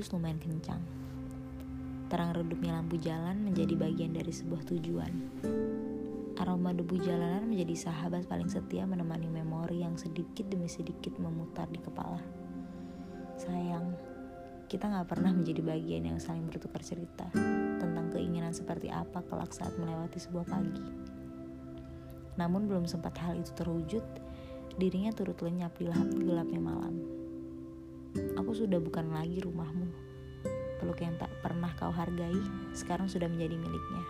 berhembus lumayan kencang. Terang redupnya lampu jalan menjadi bagian dari sebuah tujuan. Aroma debu jalanan menjadi sahabat paling setia menemani memori yang sedikit demi sedikit memutar di kepala. Sayang, kita gak pernah menjadi bagian yang saling bertukar cerita tentang keinginan seperti apa kelak saat melewati sebuah pagi. Namun belum sempat hal itu terwujud, dirinya turut lenyap di gelapnya malam. Aku sudah bukan lagi rumahmu, peluk yang tak pernah kau hargai, sekarang sudah menjadi miliknya.